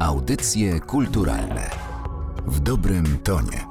Audycje kulturalne w dobrym tonie.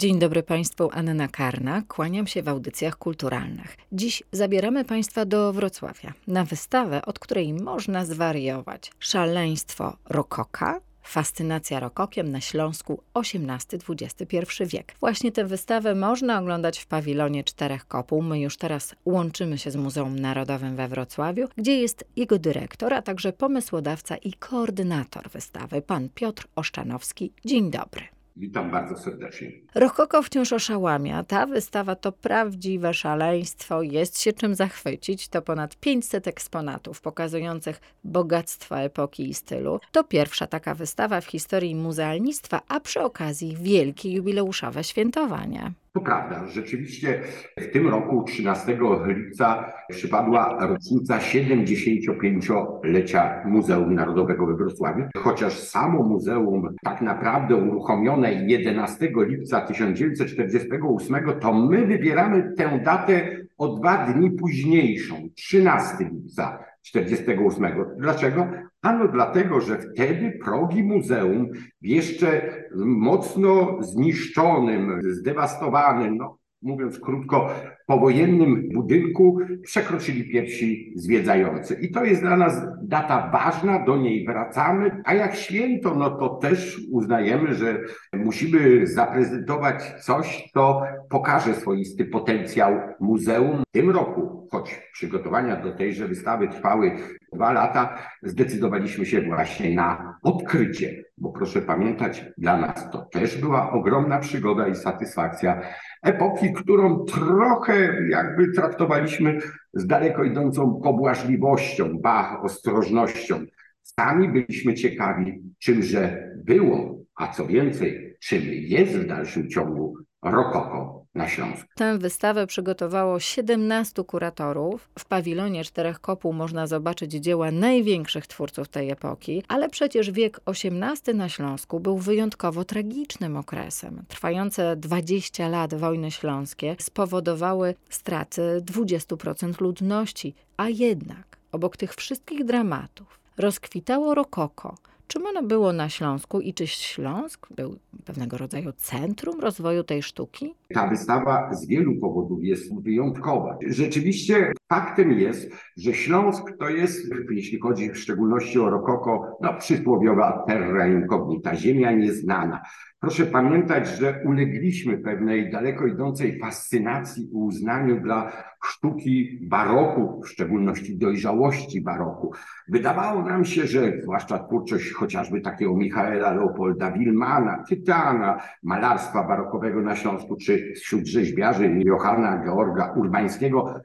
Dzień dobry Państwu, Anna Karna. Kłaniam się w audycjach kulturalnych. Dziś zabieramy Państwa do Wrocławia na wystawę, od której można zwariować. Szaleństwo rokoka Fascynacja rokokiem na Śląsku XVIII-XXI wiek. Właśnie tę wystawę można oglądać w pawilonie Czterech Kopuł. My już teraz łączymy się z Muzeum Narodowym we Wrocławiu, gdzie jest jego dyrektor, a także pomysłodawca i koordynator wystawy, pan Piotr Oszczanowski. Dzień dobry. Witam bardzo serdecznie. Rokoko wciąż oszałamia. Ta wystawa to prawdziwe szaleństwo. Jest się czym zachwycić. To ponad 500 eksponatów pokazujących bogactwa epoki i stylu. To pierwsza taka wystawa w historii muzealnictwa, a przy okazji wielkie jubileuszowe świętowanie. To prawda, rzeczywiście w tym roku 13 lipca przypadła rocznica 75-lecia Muzeum Narodowego we Wrocławiu. Chociaż samo muzeum tak naprawdę uruchomione 11 lipca 1948, to my wybieramy tę datę o dwa dni późniejszą, 13 lipca 48. Dlaczego? Ano dlatego, że wtedy progi muzeum w jeszcze mocno zniszczonym, zdewastowanym, no, mówiąc krótko, powojennym budynku przekroczyli pierwsi zwiedzający. I to jest dla nas data ważna, do niej wracamy, a jak święto, no to też uznajemy, że musimy zaprezentować coś, co pokaże swoisty potencjał muzeum. W tym roku, choć przygotowania do tejże wystawy trwały dwa lata, zdecydowaliśmy się właśnie na odkrycie, bo proszę pamiętać, dla nas to też była ogromna przygoda i satysfakcja epoki, którą trochę jakby traktowaliśmy z daleko idącą pobłażliwością, ba, ostrożnością. Sami byliśmy ciekawi, czymże było, a co więcej, czym jest w dalszym ciągu rokoko na Śląsku. Tę wystawę przygotowało 17 kuratorów. W pawilonie Czterech Kopuł można zobaczyć dzieła największych twórców tej epoki, ale przecież wiek XVIII na Śląsku był wyjątkowo tragicznym okresem. Trwające 20 lat wojny śląskie spowodowały straty 20% ludności, a jednak obok tych wszystkich dramatów rozkwitało rokoko, Czym ono było na Śląsku i czy Śląsk był pewnego rodzaju centrum rozwoju tej sztuki? Ta wystawa z wielu powodów jest wyjątkowa. Rzeczywiście faktem jest, że Śląsk to jest, jeśli chodzi w szczególności o rokoko, no przysłowiowa terra incognita, ziemia nieznana. Proszę pamiętać, że ulegliśmy pewnej daleko idącej fascynacji i uznaniu dla sztuki baroku, w szczególności dojrzałości baroku. Wydawało nam się, że zwłaszcza twórczość chociażby takiego Michaela Leopolda Wilmana, Tytana, malarstwa barokowego na Śląsku, czy wśród rzeźbiarzy Johanna Georga Urbańskiego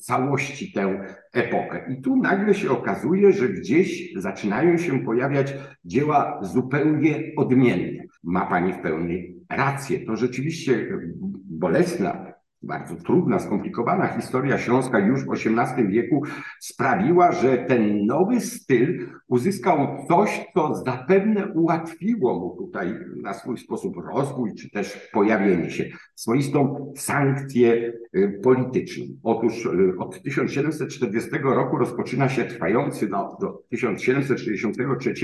całości tę epokę. I tu nagle się okazuje, że gdzieś zaczynają się pojawiać dzieła zupełnie odmienne. Ma Pani w pełni rację. To rzeczywiście bolesna bardzo trudna, skomplikowana historia Śląska już w XVIII wieku sprawiła, że ten nowy styl uzyskał coś, co zapewne ułatwiło mu tutaj na swój sposób rozwój, czy też pojawienie się, swoistą sankcję y, polityczną. Otóż y, od 1740 roku rozpoczyna się trwający no, do 1763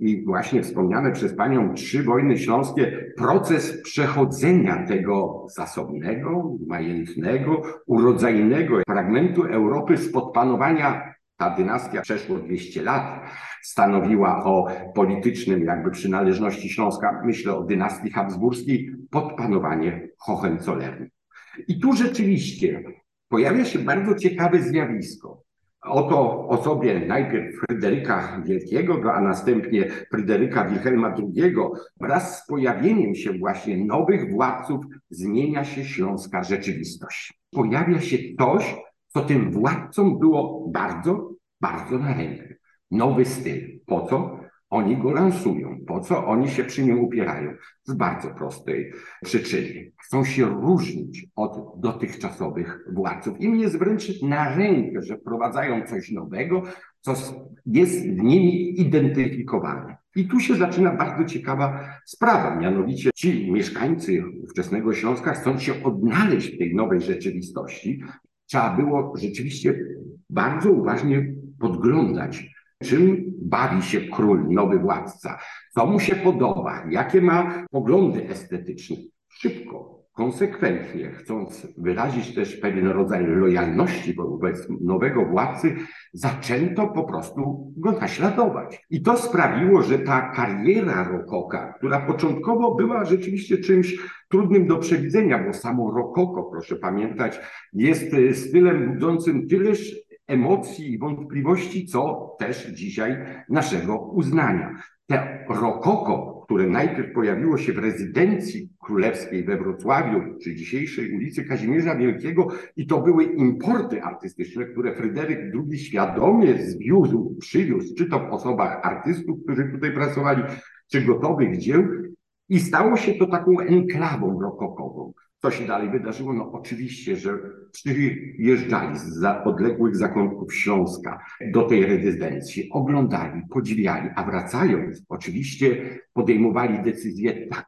i właśnie wspomniane przez Panią trzy wojny śląskie, proces przechodzenia tego zasobnego, majętnego, urodzajnego fragmentu Europy spod panowania ta dynastia przeszło 200 lat, stanowiła o politycznym jakby przynależności Śląska, myślę o dynastii habsburskiej, pod panowanie Hohenzollernów. I tu rzeczywiście pojawia się bardzo ciekawe zjawisko. Oto osobie najpierw Fryderyka Wielkiego, a następnie Fryderyka Wilhelma II, wraz z pojawieniem się właśnie nowych władców zmienia się śląska rzeczywistość. Pojawia się coś, co tym władcom było bardzo, bardzo na rękę. Nowy styl. Po co? Oni go lansują. Po co oni się przy nim upierają? Z bardzo prostej przyczyny. Chcą się różnić od dotychczasowych władców. Im jest wręcz na rękę, że wprowadzają coś nowego, co jest z nimi identyfikowane. I tu się zaczyna bardzo ciekawa sprawa, mianowicie ci mieszkańcy ówczesnego Śląska chcą się odnaleźć w tej nowej rzeczywistości. Trzeba było rzeczywiście bardzo uważnie podglądać czym bawi się król, nowy władca, co mu się podoba, jakie ma poglądy estetyczne. Szybko, konsekwentnie, chcąc wyrazić też pewien rodzaj lojalności wobec nowego władcy, zaczęto po prostu go naśladować. I to sprawiło, że ta kariera Rokoka, która początkowo była rzeczywiście czymś trudnym do przewidzenia, bo samo Rokoko, proszę pamiętać, jest stylem budzącym tyleż emocji i wątpliwości, co też dzisiaj naszego uznania. Te rokoko, które najpierw pojawiło się w rezydencji królewskiej we Wrocławiu, czy dzisiejszej ulicy Kazimierza Wielkiego, i to były importy artystyczne, które Fryderyk II świadomie zwiózł, przywiózł, czy to w osobach artystów, którzy tutaj pracowali, czy gotowych dzieł, i stało się to taką enklawą rokokową. Co się dalej wydarzyło? No oczywiście, że przyjeżdżali z odległych zakątków Śląska do tej rezydencji, oglądali, podziwiali, a wracając oczywiście podejmowali decyzję tak,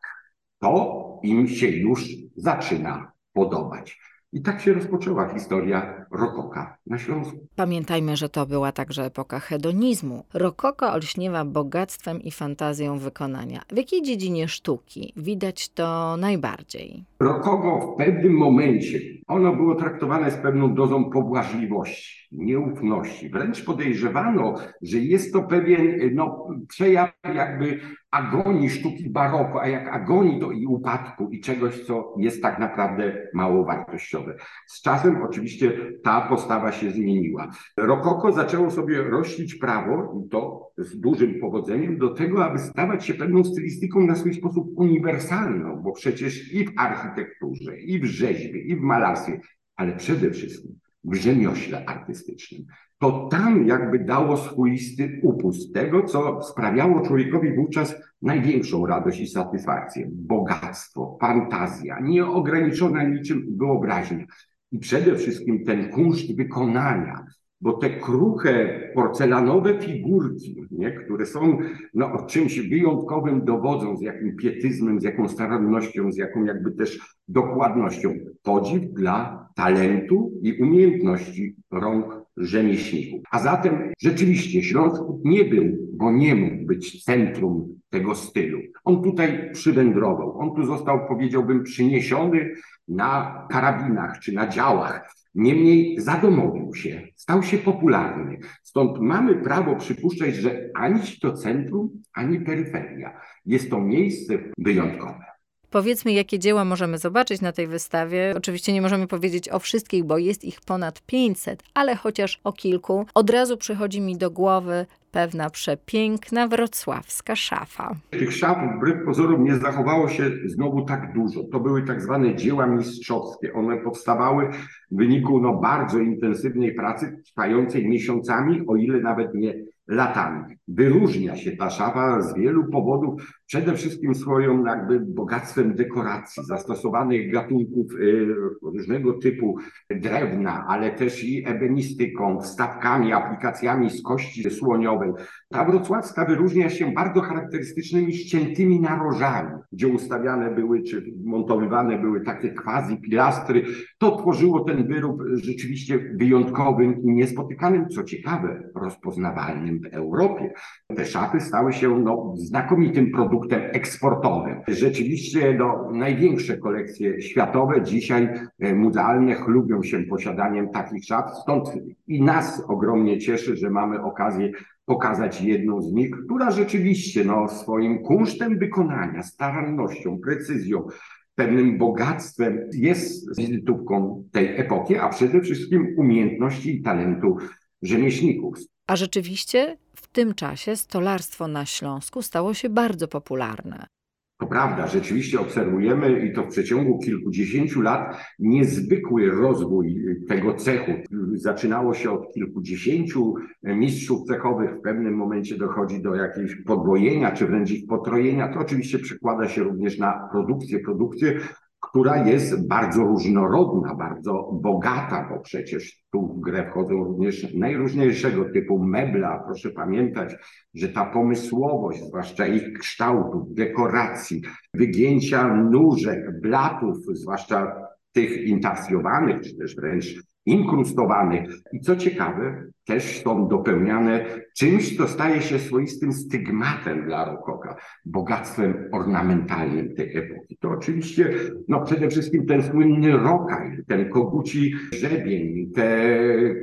to im się już zaczyna podobać. I tak się rozpoczęła historia rokoka na Śląsku. Pamiętajmy, że to była także epoka hedonizmu. Rokoko olśniewa bogactwem i fantazją wykonania. W jakiej dziedzinie sztuki widać to najbardziej? Rokoko w pewnym momencie, ono było traktowane z pewną dozą pobłażliwości, nieufności. Wręcz podejrzewano, że jest to pewien no, przejaw jakby agonii sztuki baroko, a jak agonii to i upadku i czegoś, co jest tak naprawdę mało wartościowe. Z czasem oczywiście ta postawa się zmieniła. Rokoko zaczęło sobie rościć prawo, i to z dużym powodzeniem, do tego, aby stawać się pewną stylistyką na swój sposób uniwersalną, bo przecież i w architekturze, i w rzeźbie, i w malarstwie, ale przede wszystkim w rzemiośle artystycznym. To tam jakby dało swoisty upust tego, co sprawiało człowiekowi wówczas największą radość i satysfakcję. Bogactwo, fantazja, nieograniczona niczym wyobraźnia. I przede wszystkim ten kunszt wykonania, bo te kruche, porcelanowe figurki, nie, które są no, czymś wyjątkowym, dowodzą z jakim pietyzmem, z jaką starannością, z jaką jakby też dokładnością. Podziw dla talentu i umiejętności rąk rzemieślników. A zatem rzeczywiście Śląsk nie był, bo nie mógł być centrum tego stylu. On tutaj przywędrował, on tu został, powiedziałbym, przyniesiony na karabinach czy na działach. Niemniej zadomowił się, stał się popularny. Stąd mamy prawo przypuszczać, że ani to centrum, ani peryferia. Jest to miejsce wyjątkowe. Powiedzmy, jakie dzieła możemy zobaczyć na tej wystawie. Oczywiście nie możemy powiedzieć o wszystkich, bo jest ich ponad 500, ale chociaż o kilku. Od razu przychodzi mi do głowy pewna przepiękna wrocławska szafa. Tych szaf wbrew pozorom nie zachowało się znowu tak dużo. To były tak zwane dzieła mistrzowskie. One powstawały w wyniku no, bardzo intensywnej pracy, trwającej miesiącami, o ile nawet nie latami. Wyróżnia się ta szafa z wielu powodów, przede wszystkim swoją jakby bogactwem dekoracji, zastosowanych gatunków y, różnego typu drewna, ale też i ebenistyką, wstawkami, aplikacjami z kości słoniowej. Ta wrocławska wyróżnia się bardzo charakterystycznymi ściętymi narożami, gdzie ustawiane były czy montowywane były takie quasi pilastry. To tworzyło ten wyrób rzeczywiście wyjątkowym i niespotykanym, co ciekawe, rozpoznawalnym w Europie. Te szafy stały się no, znakomitym produktem eksportowym. Rzeczywiście no, największe kolekcje światowe dzisiaj e, muzealne chlubią się posiadaniem takich szaf, stąd i nas ogromnie cieszy, że mamy okazję pokazać jedną z nich, która rzeczywiście no, swoim kunsztem wykonania, starannością, precyzją, pewnym bogactwem jest wizytówką tej epoki, a przede wszystkim umiejętności i talentu rzemieślników. A rzeczywiście tym czasie stolarstwo na Śląsku stało się bardzo popularne. To prawda, rzeczywiście obserwujemy i to w przeciągu kilkudziesięciu lat niezwykły rozwój tego cechu. Zaczynało się od kilkudziesięciu mistrzów cechowych, w pewnym momencie dochodzi do jakiegoś podwojenia czy wręcz ich potrojenia. To oczywiście przekłada się również na produkcję, produkcję, która jest bardzo różnorodna, bardzo bogata, bo przecież tu w grę wchodzą również najróżniejszego typu mebla. Proszę pamiętać, że ta pomysłowość, zwłaszcza ich kształtów, dekoracji, wygięcia nóżek, blatów, zwłaszcza tych intarsjowanych, czy też wręcz inkrustowanych. I co ciekawe, też są dopełniane czymś, co staje się swoistym stygmatem dla rokoka, bogactwem ornamentalnym tej epoki. To oczywiście, no przede wszystkim ten słynny rokaj, ten koguci żebień, te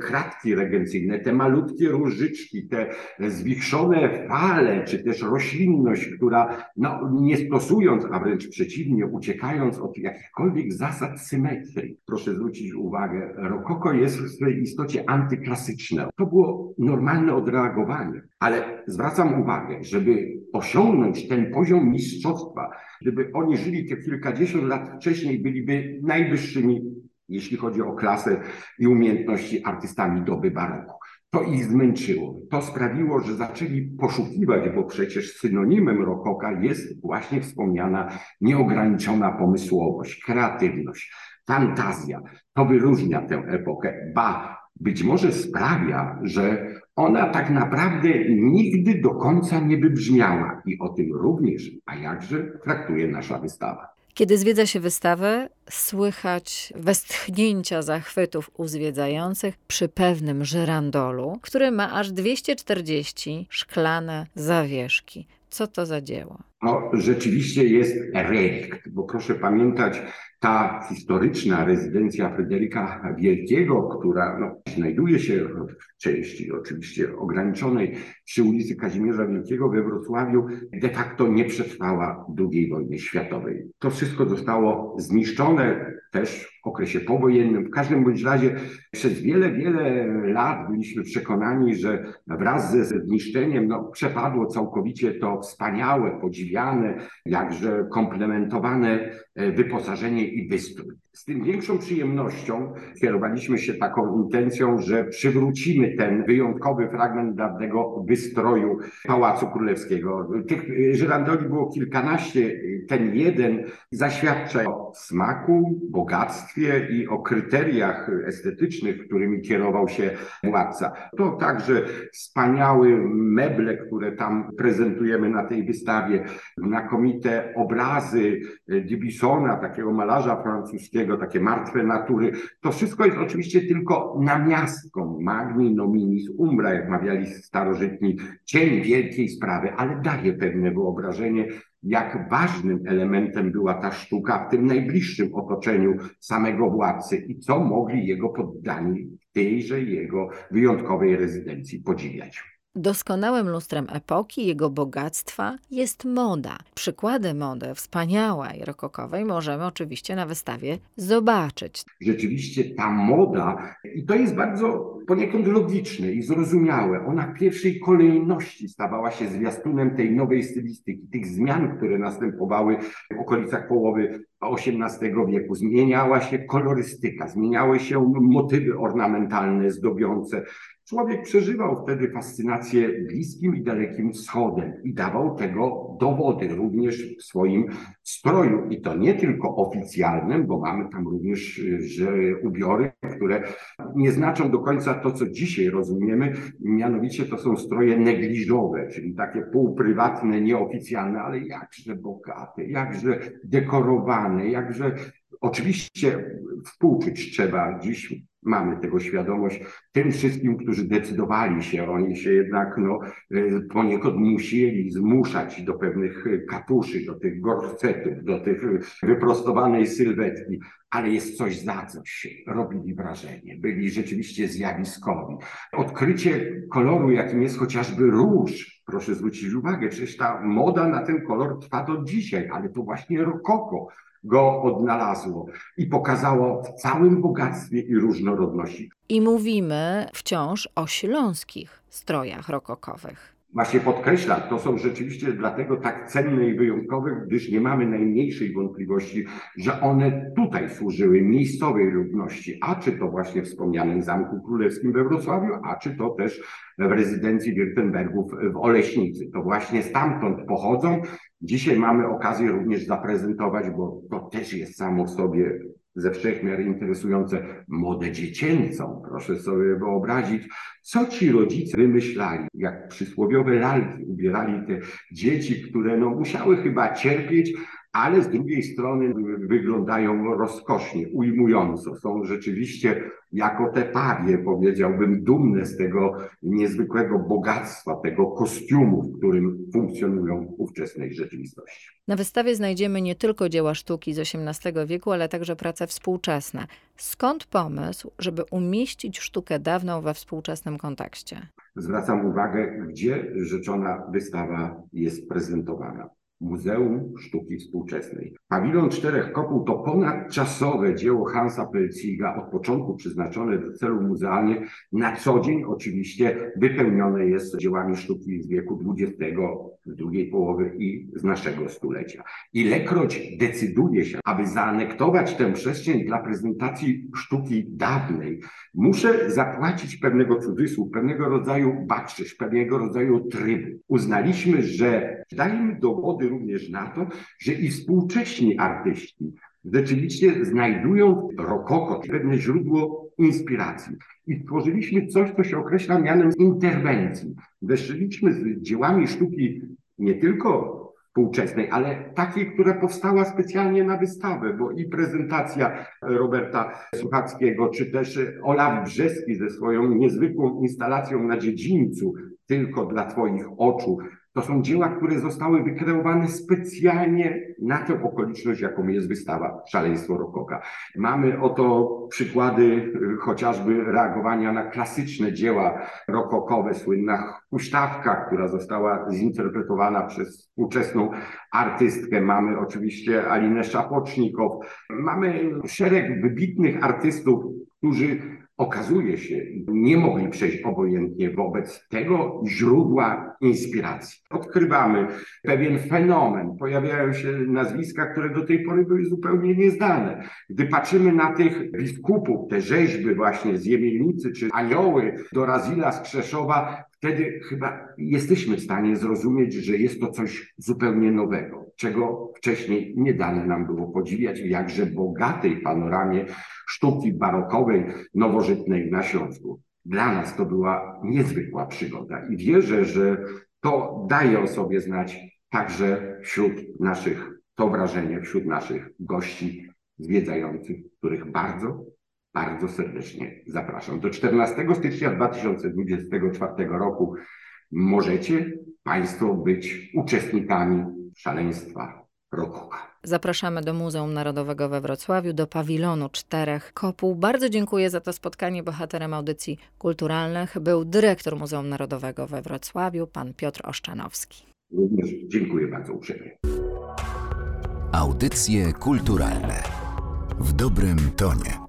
kratki regencyjne, te malutkie różyczki, te zwichrzone fale, czy też roślinność, która no, nie stosując, a wręcz przeciwnie, uciekając od jakichkolwiek zasad symetrii. Proszę zwrócić uwagę, rokoko jest w swojej istocie antyklasyczne. To było normalne odreagowanie, ale zwracam uwagę, żeby osiągnąć ten poziom mistrzostwa, gdyby oni żyli te kilkadziesiąt lat wcześniej, byliby najwyższymi, jeśli chodzi o klasę i umiejętności artystami doby baroku. To ich zmęczyło. To sprawiło, że zaczęli poszukiwać, bo przecież synonimem rokoka jest właśnie wspomniana nieograniczona pomysłowość, kreatywność, fantazja. To wyróżnia tę epokę. Ba, być może sprawia, że ona tak naprawdę nigdy do końca nie wybrzmiała i o tym również, a jakże traktuje nasza wystawa. Kiedy zwiedza się wystawę, słychać westchnięcia zachwytów u zwiedzających przy pewnym żyrandolu, który ma aż 240 szklane zawieszki. Co to za dzieło? No, rzeczywiście jest relikt, bo proszę pamiętać, ta historyczna rezydencja Fryderyka Wielkiego, która no, znajduje się w części oczywiście ograniczonej przy ulicy Kazimierza Wielkiego we Wrocławiu, de facto nie przetrwała II wojny światowej. To wszystko zostało zniszczone też w okresie powojennym. W każdym bądź razie przez wiele, wiele lat byliśmy przekonani, że wraz ze zniszczeniem no, przepadło całkowicie to wspaniałe, podziwiane, jakże komplementowane e, wyposażenie i wystrój. Z tym większą przyjemnością kierowaliśmy się taką intencją, że przywrócimy ten wyjątkowy fragment dawnego wystroju Pałacu Królewskiego. Tych żyrandoli było kilkanaście. Ten jeden zaświadcza o smaku, bogactwie i o kryteriach estetycznych, którymi kierował się władca. To także wspaniałe meble, które tam prezentujemy na tej wystawie, znakomite obrazy Dubissona, takiego malarza francuskiego, takie martwe natury. To wszystko jest oczywiście tylko namiastką magni nominis umbra, jak mawiali starożytni, cień wielkiej sprawy, ale daje pewne wyobrażenie, jak ważnym elementem była ta sztuka w tym najbliższym otoczeniu samego władcy i co mogli jego poddani w tejże jego wyjątkowej rezydencji podziwiać. Doskonałym lustrem epoki, jego bogactwa jest moda. Przykłady mody wspaniałej, rokokowej możemy oczywiście na wystawie zobaczyć. Rzeczywiście ta moda, i to jest bardzo poniekąd logiczne i zrozumiałe, ona w pierwszej kolejności stawała się zwiastunem tej nowej stylistyki, tych zmian, które następowały w okolicach połowy XVIII wieku. Zmieniała się kolorystyka, zmieniały się motywy ornamentalne, zdobiące. Człowiek przeżywał wtedy fascynację bliskim i dalekim wschodem i dawał tego dowody również w swoim stroju. I to nie tylko oficjalnym, bo mamy tam również ubiory, które nie znaczą do końca to, co dzisiaj rozumiemy, mianowicie to są stroje negliżowe, czyli takie półprywatne, nieoficjalne, ale jakże bogate, jakże dekorowane, jakże Oczywiście współczuć trzeba dziś mamy tego świadomość, tym wszystkim, którzy decydowali się, oni się jednak no, y, poniekąd musieli zmuszać do pewnych katuszy, do tych gorsetów, do tych wyprostowanej sylwetki, ale jest coś za coś, robili wrażenie, byli rzeczywiście zjawiskowi. Odkrycie koloru, jakim jest chociażby róż, proszę zwrócić uwagę, przecież ta moda na ten kolor trwa do dzisiaj, ale to właśnie rokoko go odnalazło i pokazało w całym bogactwie i różnorodności. I mówimy wciąż o śląskich strojach rokokowych. Właśnie podkreślam, to są rzeczywiście dlatego tak cenne i wyjątkowe, gdyż nie mamy najmniejszej wątpliwości, że one tutaj służyły miejscowej ludności, a czy to właśnie wspomnianym Zamku Królewskim we Wrocławiu, a czy to też w rezydencji Wirtenbergów w Oleśnicy. To właśnie stamtąd pochodzą. Dzisiaj mamy okazję również zaprezentować, bo to też jest samo w sobie ze wszechmiar interesujące modę dziecięcą. Proszę sobie wyobrazić, co ci rodzice wymyślali, jak przysłowiowe lalki ubierali te dzieci, które no musiały chyba cierpieć, ale z drugiej strony wyglądają rozkosznie, ujmująco. Są rzeczywiście jako te pawie, powiedziałbym, dumne z tego niezwykłego bogactwa, tego kostiumu, w którym funkcjonują w ówczesnej rzeczywistości. Na wystawie znajdziemy nie tylko dzieła sztuki z XVIII wieku, ale także prace współczesne. Skąd pomysł, żeby umieścić sztukę dawną we współczesnym kontekście? Zwracam uwagę, gdzie rzeczona wystawa jest prezentowana. Muzeum Sztuki Współczesnej. Pawilon Czterech Kopuł to ponadczasowe dzieło Hansa Pelziga, od początku przeznaczone do celów muzealnych, na co dzień oczywiście wypełnione jest dziełami sztuki z wieku XX, z drugiej połowy i z naszego stulecia. Ilekroć decyduje się, aby zaanektować tę przestrzeń dla prezentacji sztuki dawnej, muszę zapłacić pewnego cudzysłów, pewnego rodzaju baczysz, pewnego rodzaju trybu. Uznaliśmy, że dajmy dowody również na to, że i współcześni artyści rzeczywiście znajdują rokoko, pewne źródło inspiracji. I stworzyliśmy coś, co się określa mianem interwencji. Weszliśmy z dziełami sztuki nie tylko współczesnej, ale takiej, która powstała specjalnie na wystawę, bo i prezentacja Roberta Suchackiego, czy też Olaf Brzeski ze swoją niezwykłą instalacją na dziedzińcu, tylko dla Twoich oczu, to są dzieła, które zostały wykreowane specjalnie na tę okoliczność, jaką jest wystawa Szaleństwo Rokoka. Mamy oto przykłady y, chociażby reagowania na klasyczne dzieła rokokowe, słynna huśtawka, która została zinterpretowana przez współczesną artystkę. Mamy oczywiście Alinę Szapocznikow. Mamy szereg wybitnych artystów, którzy okazuje się, nie mogli przejść obojętnie wobec tego źródła inspiracji. Odkrywamy pewien fenomen, pojawiają się nazwiska, które do tej pory były zupełnie nieznane. Gdy patrzymy na tych biskupów, te rzeźby właśnie z Jemielnicy, czy anioły do Razila z Krzeszowa, wtedy chyba jesteśmy w stanie zrozumieć, że jest to coś zupełnie nowego, czego wcześniej nie dane nam było podziwiać w jakże bogatej panoramie sztuki barokowej, nowożytnej na Śląsku. Dla nas to była niezwykła przygoda i wierzę, że to daje o sobie znać także wśród naszych, to wrażenie wśród naszych gości zwiedzających, których bardzo, bardzo serdecznie zapraszam. Do 14 stycznia 2024 roku możecie Państwo być uczestnikami szaleństwa Rokoka. Zapraszamy do Muzeum Narodowego we Wrocławiu, do pawilonu czterech kopuł. Bardzo dziękuję za to spotkanie. Bohaterem audycji kulturalnych był dyrektor Muzeum Narodowego we Wrocławiu, pan Piotr Oszczanowski. Również dziękuję bardzo uprzejmie. Audycje kulturalne w dobrym tonie.